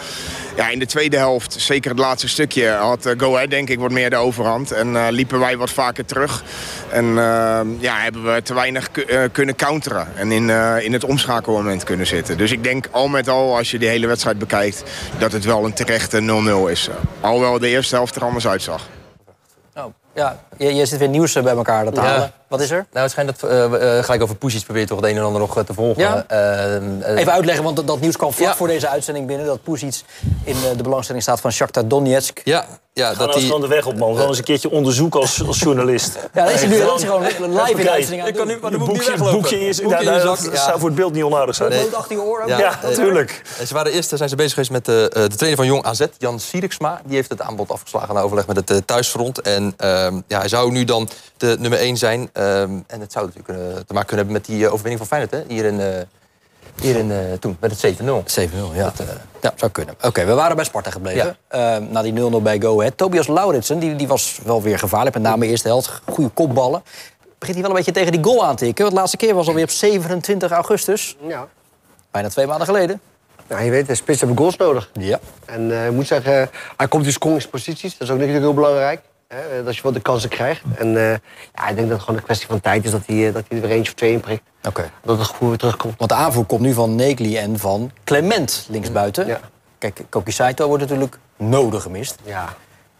Ja, in de tweede helft, zeker het laatste stukje, had eh, Go Ahead denk ik wat meer de overhand. En eh, liepen wij wat vaker terug. En eh, ja, hebben we te weinig eh, kunnen counteren. En in, in het omschakelmoment kunnen zitten. Dus ik denk al met al, als je die hele wedstrijd bekijkt... dat het wel een terechte 0-0 is. Alhoewel de eerste helft er anders uitzag. Ja, je, je zit weer nieuws eh, bij elkaar te Ja. halen. Wat is er? Nou, het schijnt dat eh, we, eh, gelijk over Poesies probeert toch het een en ander nog te volgen. Ja. Even uitleggen, want dat, dat nieuws kwam vlak Ja. voor deze uitzending binnen... dat Pusic in de belangstelling staat van Shakhtar Donetsk. Ja, ja Ga nou dat die... gewoon de weg op, man. Gewoon eens een keertje onderzoeken als, als journalist. Ja, dat is nu Gewoon- dat is hij gewoon live in de Kijk, uitzending aan Ik kan nu, het maar boekje, weglopen. boekje je, Boekje dat zou voor het beeld niet onaardig zijn. Nee. doen. achter je oor. ook. Ja. Ja, natuurlijk. En ze waren eerst zijn ze bezig geweest met de, eh, de trainer van Jong AZ, Jan Sieriksma. Die heeft het aanbod afgeslagen na overleg met het eh, thuisfront. En ehm, ja, hij zou nu dan de nummer 1 zijn. Ehm, en het zou natuurlijk kunnen, te maken kunnen hebben met die eh, overwinning van Feyenoord. Hè? Hier in, eh, hier in eh, toen, met het 7-0. 7-0, ja. Dat, eh, ja, zou kunnen. Oké, we waren bij Sparta gebleven. Eh, na die 0-0 bij Go Ahead. Tobias Lauritsen, die, die was wel weer gevaarlijk. Met name eerste helft, goede kopballen. Begint hij wel een beetje tegen die goal aan te tikken. Want de laatste keer was alweer op 27 augustus. Ja. Bijna twee maanden geleden. Nou, je weet, de spits hebben goals nodig. Ja. En uh, ik moet zeggen, hij komt in scoringsposities. Dat is ook natuurlijk heel belangrijk. Hè, dat je wel de kansen krijgt. En uh, ja, ik denk dat het gewoon een kwestie van tijd is dat hij, dat hij er eentje of twee in prikt. Dat het gevoel weer terugkomt. Want de aanvoer komt nu van Negli en van Clement linksbuiten. Ja. Kijk, Koki Saito wordt natuurlijk nodig gemist. Ja.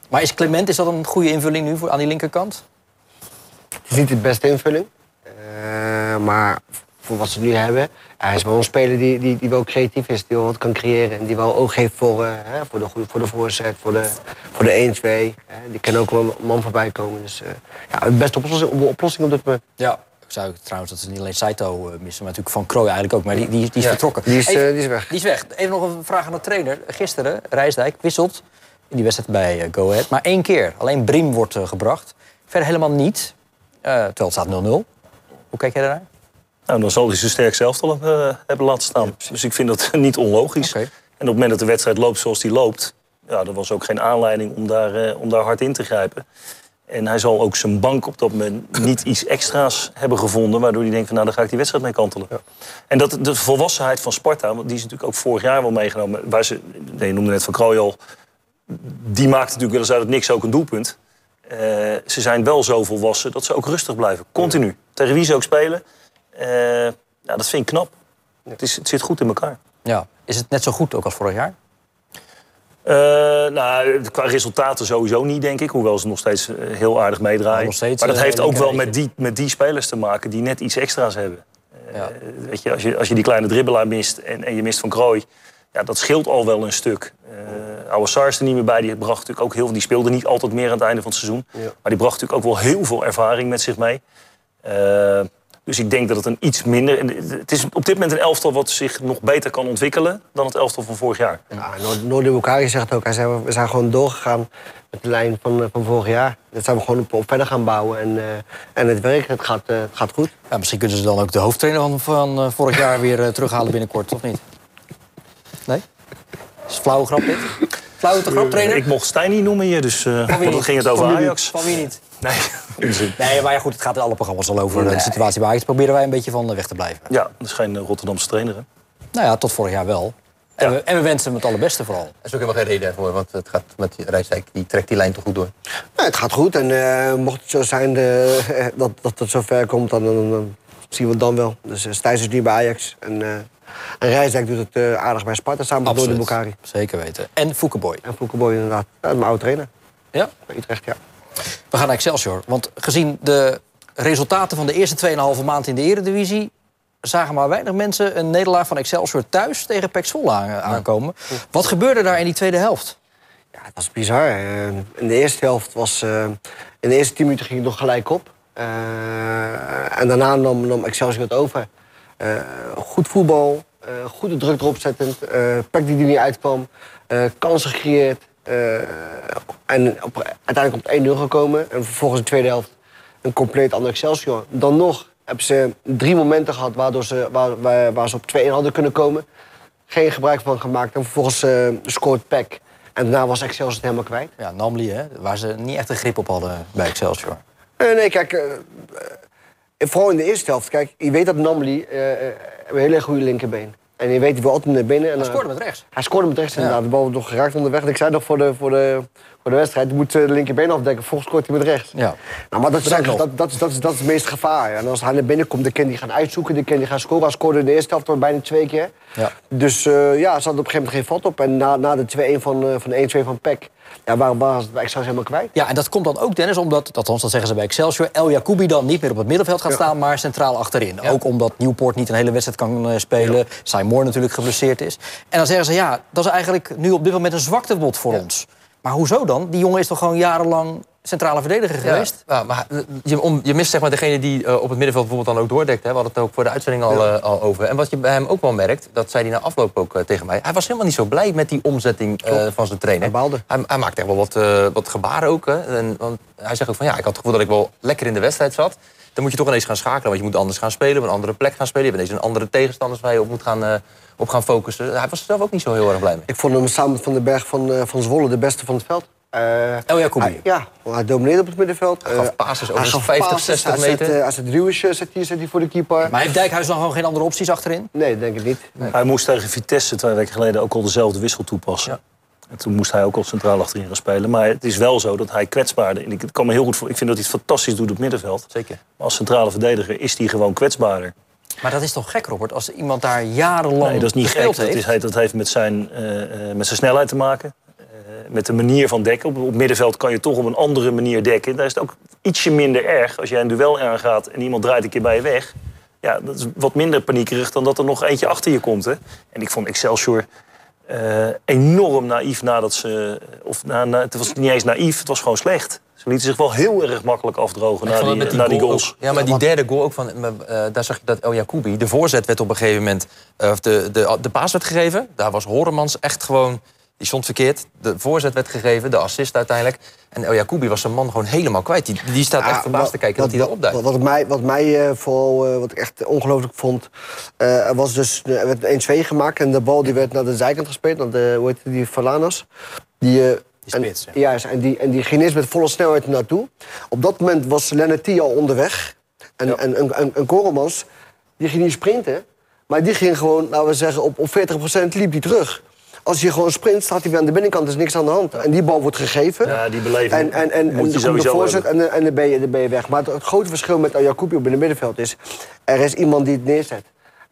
Maar is Clement is dat een goede invulling nu voor, aan die linkerkant? Het is niet de beste invulling. Uh, maar voor wat ze nu hebben. Hij is wel een speler die, die, die wel creatief is, die wel wat kan creëren. En die wel oog heeft voor, uh, voor, de, voor de voorzet, voor de, voor de 1-2. Die kan ook wel een man voorbij komen. Dus uh, ja, beste oplossing, oplossing op dit moment. Ja. Ik zou trouwens dat ze niet alleen Saito missen, maar natuurlijk Van Krooi eigenlijk ook. Maar die, die, die is ja. vertrokken. Die is, Even, die is weg. Die is weg. Even nog een vraag aan de trainer. Gisteren, Rijsdijk wisselt in die wedstrijd bij Go Ahead. Maar één keer. Alleen Briem wordt gebracht. Verder helemaal niet. terwijl het staat 0-0. Hoe kijk jij daarnaar? Nou, dan zal hij zijn sterk zelf al uh, hebben laten staan. Ja, dus ik vind dat niet onlogisch. Okay. En op het moment dat de wedstrijd loopt zoals die loopt... Ja, er was ook geen aanleiding om daar, uh, om daar hard in te grijpen. En hij zal ook zijn bank op dat moment niet iets extra's hebben gevonden... waardoor hij denkt van nou, daar ga ik die wedstrijd mee kantelen. Ja. En dat, de volwassenheid van Sparta, want die is natuurlijk ook vorig jaar wel meegenomen... Waar ze, nee, je noemde net van Krooi al... die maakt natuurlijk wel eens uit het niks ook een doelpunt. Uh, ze zijn wel zo volwassen dat ze ook rustig blijven. Continu. Tegen wie ze ook spelen... Uh, ja, dat vind ik knap. Het, is, het zit goed in elkaar. Ja. Is het net zo goed ook als vorig jaar? Uh, nou, qua resultaten sowieso niet, denk ik. Hoewel ze nog steeds heel aardig meedraaien. Nog steeds, maar dat uh, heeft ook wel met die, met die spelers te maken die net iets extra's hebben. Ja. Uh, weet je, als, je, als je die kleine dribbelaar mist en, en je mist van Krooi... Ja, dat scheelt al wel een stuk. Uh, oude Sars er niet meer bij. Die bracht natuurlijk ook heel veel. Die speelde niet altijd meer aan het einde van het seizoen. Ja. Maar die bracht natuurlijk ook wel heel veel ervaring met zich mee. Dus ik denk dat het een iets minder... Het is op dit moment een elftal wat zich nog beter kan ontwikkelen... dan het elftal van vorig jaar. Ja, Noordi Bukari zegt ook, hij zei, we zijn gewoon doorgegaan met de lijn van, van vorig jaar. Dat zijn we gewoon op, op verder gaan bouwen. En, uh, en het werkt, het gaat, uh, het gaat goed. Ja, misschien kunnen ze dan ook de hoofdtrainer van, van uh, vorig jaar weer uh, terughalen binnenkort, of niet? Nee? Is het flauwe grap dit? Flauwe te grap, trainer? Ik mocht Stijn niet noemen hier, dus uh, dan ging het over van Ajax. Van wie niet? Nee, nee, maar ja, goed, het gaat in alle programma's al over nee. de situatie bij Ajax. Proberen wij een beetje van weg te blijven. Ja, dat is geen Rotterdamse trainer, hè? Nou ja, tot vorig jaar wel. En, ja. we, en we wensen hem het allerbeste vooral. Er is ook helemaal geen reden voor, want het gaat met Rijsdijk, die trekt die lijn toch goed door. Het gaat goed en uh, mocht het zo zijn de, uh, dat, dat het zo ver komt, dan, dan, dan zien we het dan wel. Dus uh, Stijs is nu bij Ajax en, en Rijsdijk doet het aardig bij Sparta samen met Noordi Bukari. Zeker weten. En Foukeboy. En Foukeboy inderdaad. Ja, mijn oude trainer. Ja? Bij Utrecht, ja. We gaan naar Excelsior. Want gezien de resultaten van de eerste 2,5 maand in de Eredivisie... zagen maar weinig mensen een nederlaag van Excelsior thuis tegen Zwolle aankomen. Ja. Wat gebeurde daar in die tweede helft? Ja, het was bizar. In de eerste helft was... Uh, in de eerste 10 minuten ging het nog gelijk op. Uh, en daarna nam, nam Excelsior het over. goed voetbal, goede druk erop zettend. PEC die er niet uitkwam. kansen gecreëerd. Uh, en op, uiteindelijk op 1-0 gekomen. En vervolgens de tweede helft een compleet ander Excelsior. Dan nog hebben ze drie momenten gehad waardoor ze, waar, waar, waar ze op 2-1 hadden kunnen komen. Geen gebruik van gemaakt. En vervolgens uh, scoort Peck. En daarna was Excelsior het helemaal kwijt. Ja, Namely, hè, waar ze niet echt een grip op hadden bij Excelsior. Uh, nee, kijk... Uh, vooral in de eerste helft. Kijk, je weet dat Namely een hele goede linkerbeen. En je weet, hij wil altijd naar binnen. En hij scoorde met rechts. Hij scoorde met rechts, inderdaad. De bal nog geraakt onderweg. En ik zei nog voor de, voor de, voor de wedstrijd... moet de linkerbeen afdekken, volgens scoort hij met rechts. Ja. Nou, maar dat is, dat, dat, dat, is, dat, is, dat is het meeste gevaar. En als hij naar binnen komt, dan kan hij gaan uitzoeken. Dan kan hij gaan scoren. Hij scoorde in de eerste helft bijna twee keer. Ja. Dus uh, ja, ze hadden op een gegeven moment geen vat op. En na, na de 2-1 van, uh, van de 1-2 van Peck... Ja, waar was het bij Excelsior helemaal kwijt? Ja, en dat komt dan ook, Dennis, omdat, althans dat zeggen ze bij Excelsior... El Jacoubi dan niet meer op het middenveld gaat ja. staan, maar centraal achterin. Ja. Ook omdat Newport niet een hele wedstrijd kan uh, spelen. Ja. Simon Moore natuurlijk geblesseerd is. En dan zeggen ze, ja, dat is eigenlijk nu op dit moment een zwaktebod voor ons. Maar hoezo dan? Die jongen is toch gewoon jarenlang centrale verdediger geweest? Ja, maar je, om, je mist zeg maar degene die uh, op het middenveld bijvoorbeeld dan ook doordekt. Hè. We hadden het ook voor de uitzending al, uh, al over. En wat je bij hem ook wel merkt, dat zei hij na afloop ook uh, tegen mij. Hij was helemaal niet zo blij met die omzetting van zijn trainer. Hij, hij, hij maakte echt wel wat, wat gebaren ook. Hè. En, want hij zegt ook van ja, ik had het gevoel dat ik wel lekker in de wedstrijd zat. Dan moet je toch ineens gaan schakelen, want je moet anders gaan spelen, op een andere plek gaan spelen. Je hebt ineens een andere tegenstanders waar je op moet gaan, op gaan focussen. Hij was er zelf ook niet zo heel erg blij mee. Ik vond hem samen met Van den Berg van, van Zwolle de beste van het veld. Uh, El. Hij, ja, hij domineerde op het middenveld. Hij gaf passes over 50, 60 meter. Zet, als het Ruwers zet hij, zet hij voor de keeper. Maar heeft Dijkhuis nog gewoon geen andere opties achterin? Nee, denk ik niet. Nee. Hij moest tegen Vitesse twee weken geleden ook al dezelfde wissel toepassen. Ja. En toen moest hij ook al centraal achterin gaan spelen. Maar het is wel zo dat hij kwetsbaarder... Ik kan me heel goed voor. Ik vind dat hij het fantastisch doet op middenveld. Zeker. Maar als centrale verdediger is hij gewoon kwetsbaarder. Maar dat is toch gek, Robert? Als iemand daar jarenlang Nee, dat is niet gek. Heeft. Dat, is, dat heeft met zijn, uh, met zijn snelheid te maken. Uh, met de manier van dekken. Op, op, middenveld kan je toch op een andere manier dekken. Daar is het ook ietsje minder erg als jij een duel aangaat... en iemand draait een keer bij je weg. Ja, dat is wat minder paniekerig dan dat er nog eentje achter je komt. Hè? En ik vond Excelsior... Uh, enorm naïef nadat ze. Of na, na, het was niet eens naïef, het was gewoon slecht. Ze lieten zich wel heel erg makkelijk afdrogen na die, die, na die goals. Ook, ja, maar die derde goal ook van. Uh, daar zag je dat El Jacoubi. De voorzet werd op een gegeven moment. Uh, de, de, de paas werd gegeven. Daar was Horemans echt gewoon. Die stond verkeerd. De voorzet werd gegeven, de assist uiteindelijk. En El Jacoubi was zijn man gewoon helemaal kwijt. Die, die staat ja, echt verbaasd te kijken wat, dat hij daar opduikt. Wat, wat mij, wat mij uh, vooral, uh, wat ik echt ongelooflijk vond... Uh, was dus, er werd 1-2 gemaakt en de bal die werd naar de zijkant gespeeld. Naar de, hoe heet die, Falanas. Die, die spits, en, ja. Juist, en die, en die ging eerst met volle snelheid naartoe. Op dat moment was Lennetti al onderweg. En, ja. en, en, en, en Koremans, die ging niet sprinten. Maar die ging gewoon, laten we zeggen, op, op 40% liep die terug. Als je gewoon sprint, staat hij weer aan de binnenkant, er is niks aan de hand. En die bal wordt gegeven. Ja, die beleving en, en, en, moet je sowieso voorzet en, en dan, ben je, dan ben je weg. Maar het, het grote verschil met Jacoubi op in het middenveld is... er is iemand die het neerzet.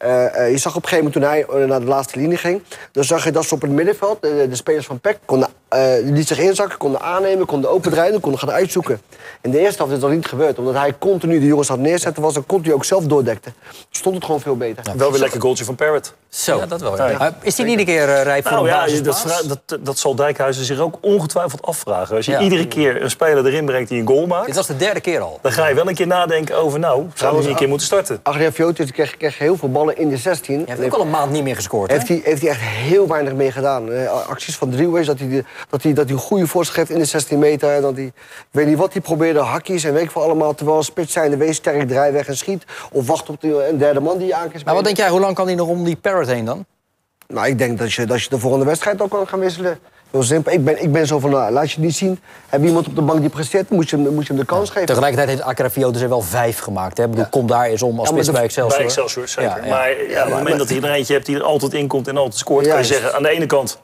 Uh, uh, je zag op een gegeven moment toen hij naar de laatste linie ging... dan zag je dat ze op het middenveld, de, de spelers van PEC... konden uh, liet zich inzakken, konden aannemen, konden opendraaien... konden gaan uitzoeken. In de eerste helft is dat niet gebeurd. Omdat hij continu de jongens het neerzetten was... en continu ook zelf doordekte. Stond het gewoon veel beter. Ja, wel weer lekker goaltje van Parrot. Zo. Ja, dat wel. Ja. Ja. is hij niet een keer uh, rijp voor nou, een ja, dat, dat, dat zal Dijkhuizen zich ook ongetwijfeld afvragen. Als je iedere keer een speler erin brengt die een goal maakt... Dit was de derde keer al. Dan ga je wel een keer nadenken over... nou, zou hij een keer moeten starten. Adriaan Fiotis kreeg, kreeg heel veel ballen in de 16. Hij heeft ook al een maand niet meer gescoord. Heeft hij, heeft hij echt heel weinig meer gedaan. Acties van drieways, dat hij, de, dat hij, dat hij een goede voorzet geeft in de 16 meter. En dat hij, ik weet niet wat hij probeerde, hakjes en weet ik veel allemaal. Terwijl een spits zijn, wees sterk, draai weg en schiet. Of wacht op de, een derde man die je aan kan Maar wat denk jij, hoe lang kan hij nog om die Parrot heen dan? Nou, ik denk dat je, dat je de volgende wedstrijd ook kan gaan wisselen. Heel simpel. Ik ben, ik ben zo van, nou, laat je het niet zien. Heb je iemand op de bank die presteert, moet je, hem, moet je hem de kans geven. Tegelijkertijd heeft Akrafiotis er wel vijf gemaakt. Hè? Ik bedoel, kom daar eens om als ja, spits bij Excelsior. Bij Excelsior, zeker. Maar op het moment dat hij er eentje hebt die er altijd in komt en altijd scoort... kan je zeggen, aan de ene kant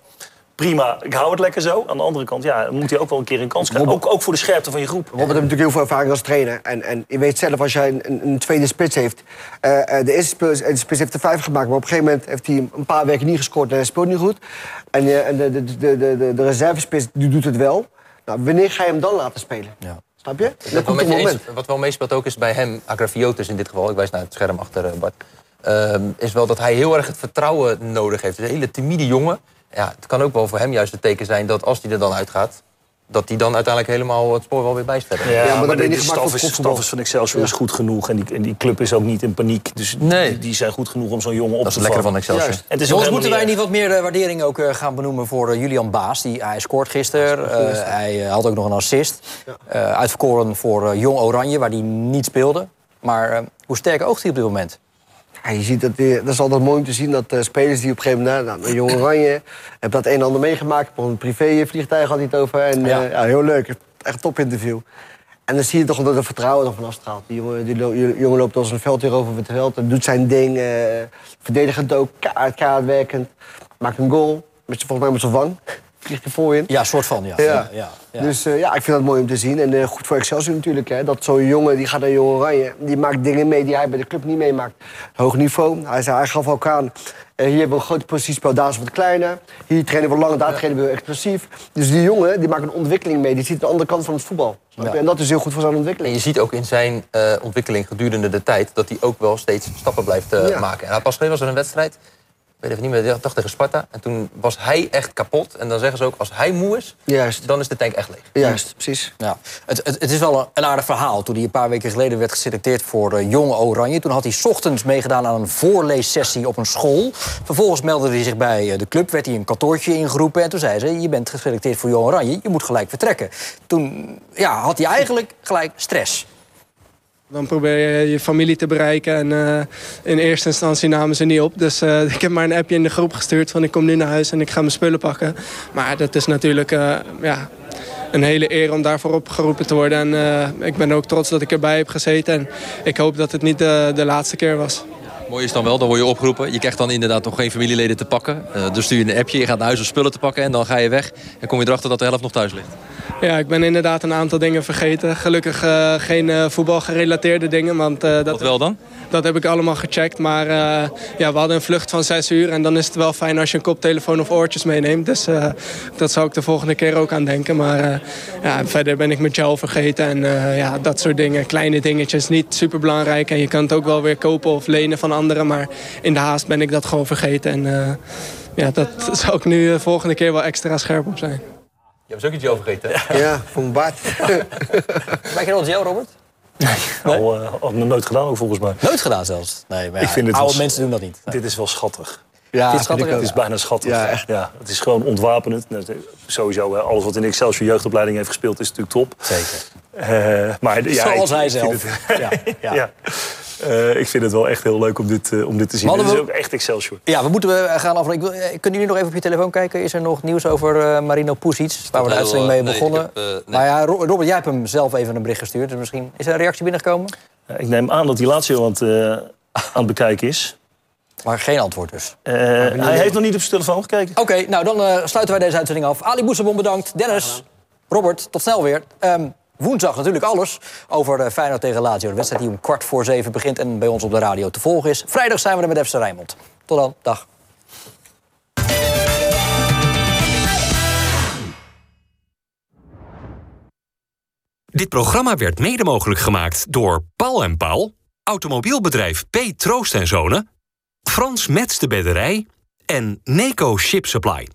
prima, ik hou het lekker zo. Aan de andere kant, ja, moet hij ook wel een keer een kans krijgen. Ook, ook voor de scherpte van je groep. Robert heeft natuurlijk heel veel ervaring als trainer. En, en je weet zelf, als jij een, een tweede spits heeft... Uh, de eerste spits, de spits heeft er vijf gemaakt... maar op een gegeven moment heeft hij een paar weken niet gescoord... en hij speelt niet goed. En, uh, en de, de, de, de, de reservespits die doet het wel. Nou, wanneer ga je hem dan laten spelen? Ja. Snap je? Dat komt moment. Eens, wat wel meespeelt ook is bij hem, Agrafiotis in dit geval... ik wijs naar het scherm achter uh, Bart... is wel dat hij heel erg het vertrouwen nodig heeft. Een hele timide jongen ja, het kan ook wel voor hem juist het teken zijn dat als hij er dan uitgaat... dat hij dan uiteindelijk helemaal het spoor wel weer bijstelt. Ja, ja, maar, maar de, de staf, is, staf is van Excelsior ja. is goed genoeg. En die, en die club is ook niet in paniek. Dus nee. die, die zijn goed genoeg om zo'n jongen op dat te is lekker van Excelsior. Juist. En het is Jongens, moeten wij niet wat meer uh, waardering ook uh, gaan benoemen voor uh, Julian Baas? Die, hij scoort gisteren. hij had ook nog een assist. uitverkoren voor Jong Oranje, waar hij niet speelde. Maar hoe sterk oogt hij op dit moment? Ja, je ziet dat, dat is altijd mooi om te zien dat uh, spelers die op een gegeven moment... Nou, nou, Jong Oranje, heb dat een en ander meegemaakt. Een privé-vliegtuig had hij het over. En, ja. Uh, ja, heel leuk. Echt een top interview. En dan zie je toch dat er vertrouwen er vanaf straalt. Die jongen, die lo jongen loopt als een veld hier over het veld. En doet zijn ding. Uh, verdedigend ook. Kaart, kaart werkend. Maakt een goal. Met, volgens mij met zijn wang. Vliegt er voor in. Ja, soort van, ja. ja. ja, ja. Dus uh, ja, ik vind dat mooi om te zien. En uh, goed voor Excelsior natuurlijk. Hè, dat zo'n jongen, die gaat naar Jong Oranje. Die maakt dingen mee die hij bij de club niet meemaakt. Hoog niveau. Hij, zei, hij gaf ook aan. Uh, hier hebben we een groot positiespel, daar is wat kleiner. Hier trainen we lang, daar trainen we explosief. Dus die jongen die maakt een ontwikkeling mee. Die ziet de andere kant van het voetbal. En dat is heel goed voor zijn ontwikkeling. En je ziet ook in zijn ontwikkeling gedurende de tijd... dat hij ook wel steeds stappen blijft maken. En pas geleden was er een wedstrijd weet even niet meer, dacht tegen Sparta. En toen was hij echt kapot. En dan zeggen ze ook, als hij moe is, Juist. dan is de tank echt leeg. Juist, precies. Ja. Het, het, het is wel een aardig verhaal. Toen hij een paar weken geleden werd geselecteerd voor uh, Jonge Oranje... toen had hij 's ochtends meegedaan aan een voorleessessie op een school. Vervolgens meldde hij zich bij uh, de club, werd hij een kantoortje ingeroepen... en toen zei ze, je bent geselecteerd voor Jong Oranje, je moet gelijk vertrekken. Toen ja, had hij eigenlijk gelijk stress. Dan probeer je je familie te bereiken en uh, in eerste instantie namen ze niet op. Dus uh, ik heb maar een appje in de groep gestuurd van ik kom nu naar huis en ik ga mijn spullen pakken. Maar dat is natuurlijk, uh, ja, een hele eer om daarvoor opgeroepen te worden. En ik ben ook trots dat ik erbij heb gezeten. En ik hoop dat het niet de, de laatste keer was. Mooi is dan wel, dan word je opgeroepen. Je krijgt dan inderdaad nog geen familieleden te pakken. Uh, dus stuur je een appje, je gaat naar huis om spullen te pakken... en dan ga je weg en kom je erachter dat de helft nog thuis ligt. Ja, ik ben inderdaad een aantal dingen vergeten. Gelukkig uh, geen uh, voetbalgerelateerde dingen. Want, dat, Wat wel dan? Dat heb ik allemaal gecheckt. Maar ja, we hadden een vlucht van zes uur. En dan is het wel fijn als je een koptelefoon of oortjes meeneemt. Dus dat zou ik de volgende keer ook aan denken. Maar ja, verder ben ik mijn gel vergeten. En ja, dat soort dingen. Kleine dingetjes. Niet super belangrijk. En je kan het ook wel weer kopen of lenen van anderen. Maar in de haast ben ik dat gewoon vergeten. En ja, dat zou ik nu de volgende keer wel extra scherp op zijn. Je hebt ook iets over vergeten. Ja, voor een bad. Maak je als jou, Robert? Nee? Al, uh, al nooit gedaan ook volgens mij. Nooit gedaan zelfs? Nee, maar ik vind het oude wel, mensen doen dat niet. Dit is wel schattig. Ja, het is, schattig, het is bijna schattig. Ja, echt. Ja, het is gewoon ontwapenend. Sowieso, alles wat in Excelsior jeugdopleiding heeft gespeeld is natuurlijk top. Zeker. Uh, maar, ja, Zoals hij zelf. Het, ja, ja. ja. Uh, ik vind het wel echt heel leuk om dit, uh, om dit te zien. Dit is ook echt Excelsior. Ja, we moeten gaan af. Ik wil, kunnen jullie nog even op je telefoon kijken? Is er nog nieuws over uh, Marino Pusic? Waar we de uitzending mee nee, begonnen. Heb, nee. Maar ja, Robert, jij hebt hem zelf even een bericht gestuurd. Dus misschien is er een reactie binnengekomen? ik neem aan dat hij laatst aan het, aan het bekijken is. Maar geen antwoord dus. hij heeft nog niet op zijn telefoon gekeken. Oké, okay, nou dan sluiten wij deze uitzending af. Ali Boesebon bedankt. Dennis, Robert, tot snel weer. Um, Woensdag natuurlijk alles over Feyenoord tegen Lazio. De wedstrijd die om kwart voor zeven begint en bij ons op de radio te volgen is. Vrijdag zijn we er met FC Rijnmond. Tot dan, dag. Dit programma werd mede mogelijk gemaakt door Paul en Paul... automobielbedrijf P. Troost en Zonen... Frans Mets de Bedderij en Neco Ship Supply.